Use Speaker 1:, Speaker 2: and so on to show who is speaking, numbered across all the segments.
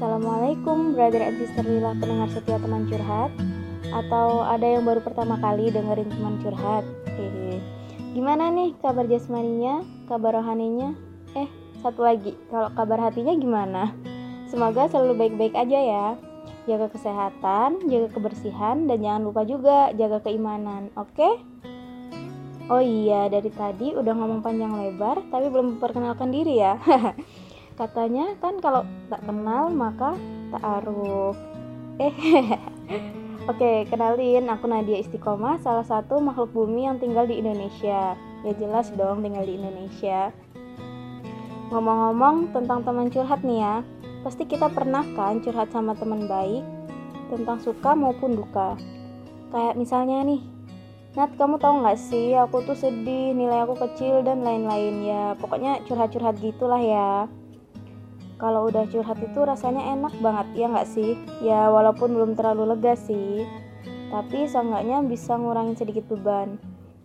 Speaker 1: Assalamualaikum brother and sister Lila pendengar setia teman curhat Atau ada yang baru pertama kali dengerin teman curhat Hehe. Gimana nih kabar jasmaninya, kabar rohaninya? Eh, satu lagi, kalau kabar hatinya gimana? Semoga selalu baik-baik aja ya Jaga kesehatan, jaga kebersihan, dan jangan lupa juga jaga keimanan, oke? Okay? Oh iya, dari tadi udah ngomong panjang lebar, tapi belum memperkenalkan diri ya Katanya kan kalau tak kenal maka tak aruf. Eh, Oke, kenalin aku Nadia Istiqomah, salah satu makhluk bumi yang tinggal di Indonesia. Ya jelas dong tinggal di Indonesia. Ngomong-ngomong tentang teman curhat nih ya, pasti kita pernah kan curhat sama teman baik tentang suka maupun duka. Kayak misalnya nih, Nat kamu tahu nggak sih aku tuh sedih, nilai aku kecil dan lain-lain ya. Pokoknya curhat-curhat gitulah ya kalau udah curhat itu rasanya enak banget ya nggak sih? Ya walaupun belum terlalu lega sih. Tapi seenggaknya bisa ngurangin sedikit beban.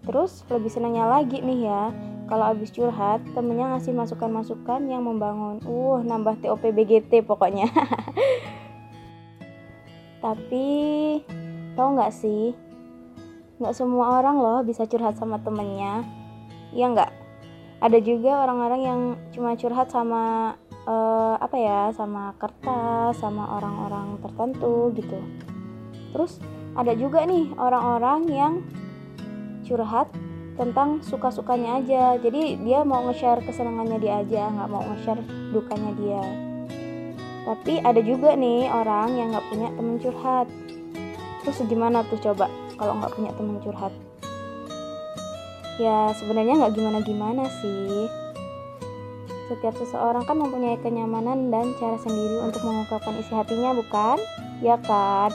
Speaker 1: Terus lebih senangnya lagi nih ya. Kalau abis curhat temennya ngasih masukan-masukan yang membangun uh nambah TOP BGT pokoknya. Tapi tau nggak sih? Nggak semua orang loh bisa curhat sama temennya. Ya nggak? Ada juga orang-orang yang cuma curhat sama uh, apa ya sama kertas sama orang-orang tertentu gitu. Terus ada juga nih orang-orang yang curhat tentang suka-sukanya aja. Jadi dia mau nge-share kesenangannya dia aja nggak mau nge-share dukanya dia. Tapi ada juga nih orang yang nggak punya temen curhat. Terus gimana tuh coba kalau nggak punya temen curhat? Ya sebenarnya nggak gimana-gimana sih setiap seseorang kan mempunyai kenyamanan dan cara sendiri untuk mengungkapkan isi hatinya, bukan? Ya kan?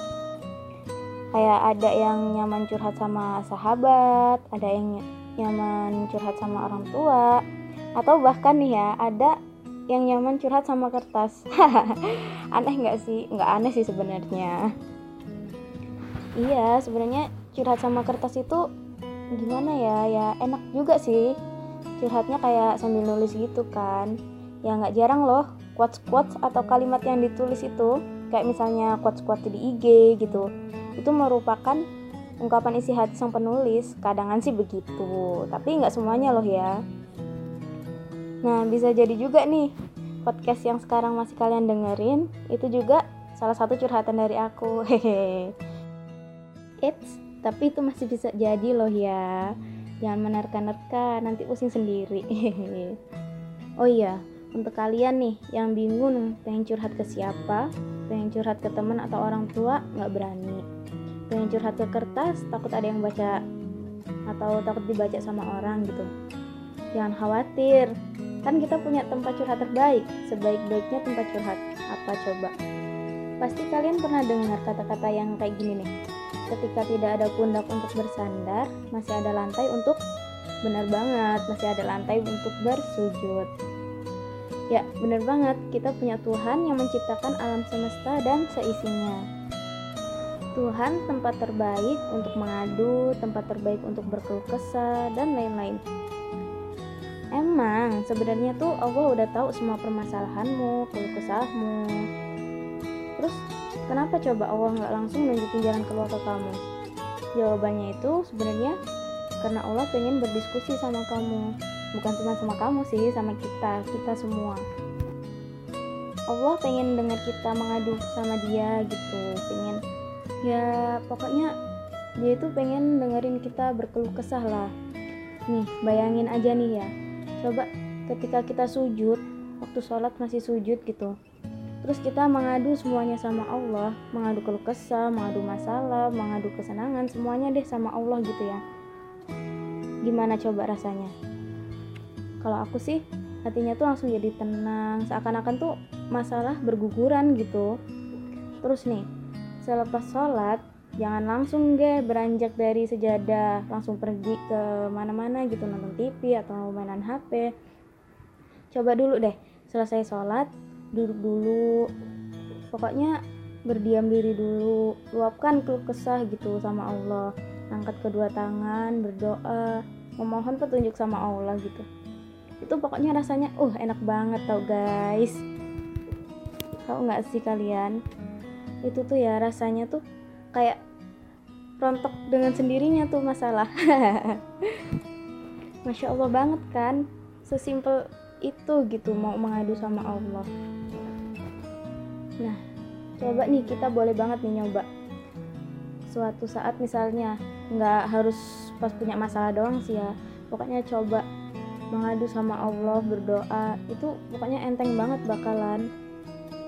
Speaker 1: Kayak ada yang nyaman curhat sama sahabat, ada yang nyaman curhat sama orang tua, atau bahkan nih ya, ada yang nyaman curhat sama kertas. aneh nggak sih? Nggak aneh sih sebenarnya. Iya, sebenarnya curhat sama kertas itu gimana ya? Ya enak juga sih curhatnya kayak sambil nulis gitu kan. Ya nggak jarang loh quotes quotes atau kalimat yang ditulis itu kayak misalnya quotes quotes di IG gitu itu merupakan ungkapan isi hati sang penulis. Kadangan sih begitu tapi nggak semuanya loh ya. Nah bisa jadi juga nih podcast yang sekarang masih kalian dengerin itu juga salah satu curhatan dari aku. Hehe. It's tapi itu masih bisa jadi loh ya jangan menerka-nerka nanti pusing sendiri. Oh iya untuk kalian nih yang bingung pengen curhat ke siapa pengen curhat ke teman atau orang tua nggak berani. Pengen curhat ke kertas takut ada yang baca atau takut dibaca sama orang gitu. Jangan khawatir kan kita punya tempat curhat terbaik sebaik-baiknya tempat curhat. Apa coba? Pasti kalian pernah dengar kata-kata yang kayak gini nih ketika tidak ada pundak untuk bersandar, masih ada lantai untuk benar banget, masih ada lantai untuk bersujud. Ya, benar banget, kita punya Tuhan yang menciptakan alam semesta dan seisinya. Tuhan tempat terbaik untuk mengadu, tempat terbaik untuk berkeluh kesah, dan lain-lain. Emang sebenarnya tuh Allah udah tahu semua permasalahanmu, keluh kesahmu. Terus Kenapa coba Allah nggak langsung nunjukin jalan keluar ke kamu? Jawabannya itu sebenarnya karena Allah pengen berdiskusi sama kamu. Bukan cuma sama kamu sih, sama kita, kita semua. Allah pengen dengar kita mengadu sama dia gitu, pengen ya pokoknya dia itu pengen dengerin kita berkeluh kesah lah. Nih, bayangin aja nih ya. Coba ketika kita sujud, waktu sholat masih sujud gitu terus kita mengadu semuanya sama Allah. Mengadu keluh kesah mengadu masalah mengadu kesenangan semuanya deh sama Allah gitu ya. Gimana coba rasanya? Kalau aku sih hatinya tuh langsung jadi tenang. Seakan-akan tuh masalah berguguran gitu. Terus nih selepas sholat jangan langsung deh beranjak dari sejadah. Langsung pergi ke mana-mana gitu nonton TV atau mainan HP coba dulu deh selesai sholat duduk dulu. Pokoknya berdiam diri dulu. Luapkan keluh kesah gitu sama Allah. Angkat kedua tangan berdoa memohon petunjuk sama Allah gitu. Itu pokoknya rasanya uh enak banget tau guys. Tahu nggak sih kalian? Itu tuh ya rasanya tuh kayak rontok dengan sendirinya tuh masalah. Masya Allah banget kan sesimpel itu gitu mau mengadu sama Allah nah coba nih kita boleh banget nih nyoba. Suatu saat misalnya nggak harus pas punya masalah doang sih ya. Pokoknya coba mengadu sama Allah berdoa. Itu pokoknya enteng banget bakalan.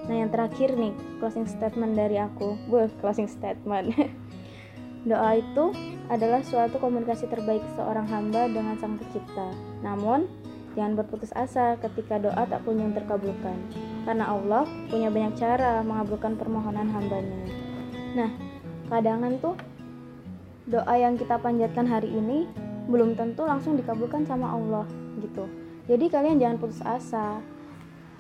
Speaker 1: Nah yang terakhir nih closing statement dari aku. Gue closing statement. Doa itu adalah suatu komunikasi terbaik seorang hamba dengan sang pencipta. Namun jangan berputus asa ketika doa tak kunjung terkabulkan. Karena Allah punya banyak cara mengabulkan permohonan hambanya. Nah kadangan tuh doa yang kita panjatkan hari ini belum tentu langsung dikabulkan sama Allah gitu. Jadi kalian jangan putus asa.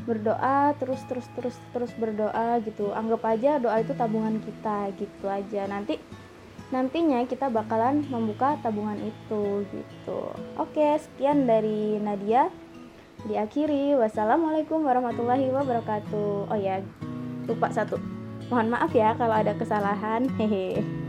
Speaker 1: Berdoa terus terus terus terus berdoa gitu. Anggap aja doa itu tabungan kita gitu aja. Nanti nantinya kita bakalan membuka tabungan itu gitu. Oke sekian dari Nadia. Diakhiri. Wassalamualaikum warahmatullahi wabarakatuh. Oh ya lupa satu. Mohon maaf ya kalau ada kesalahan. Hehe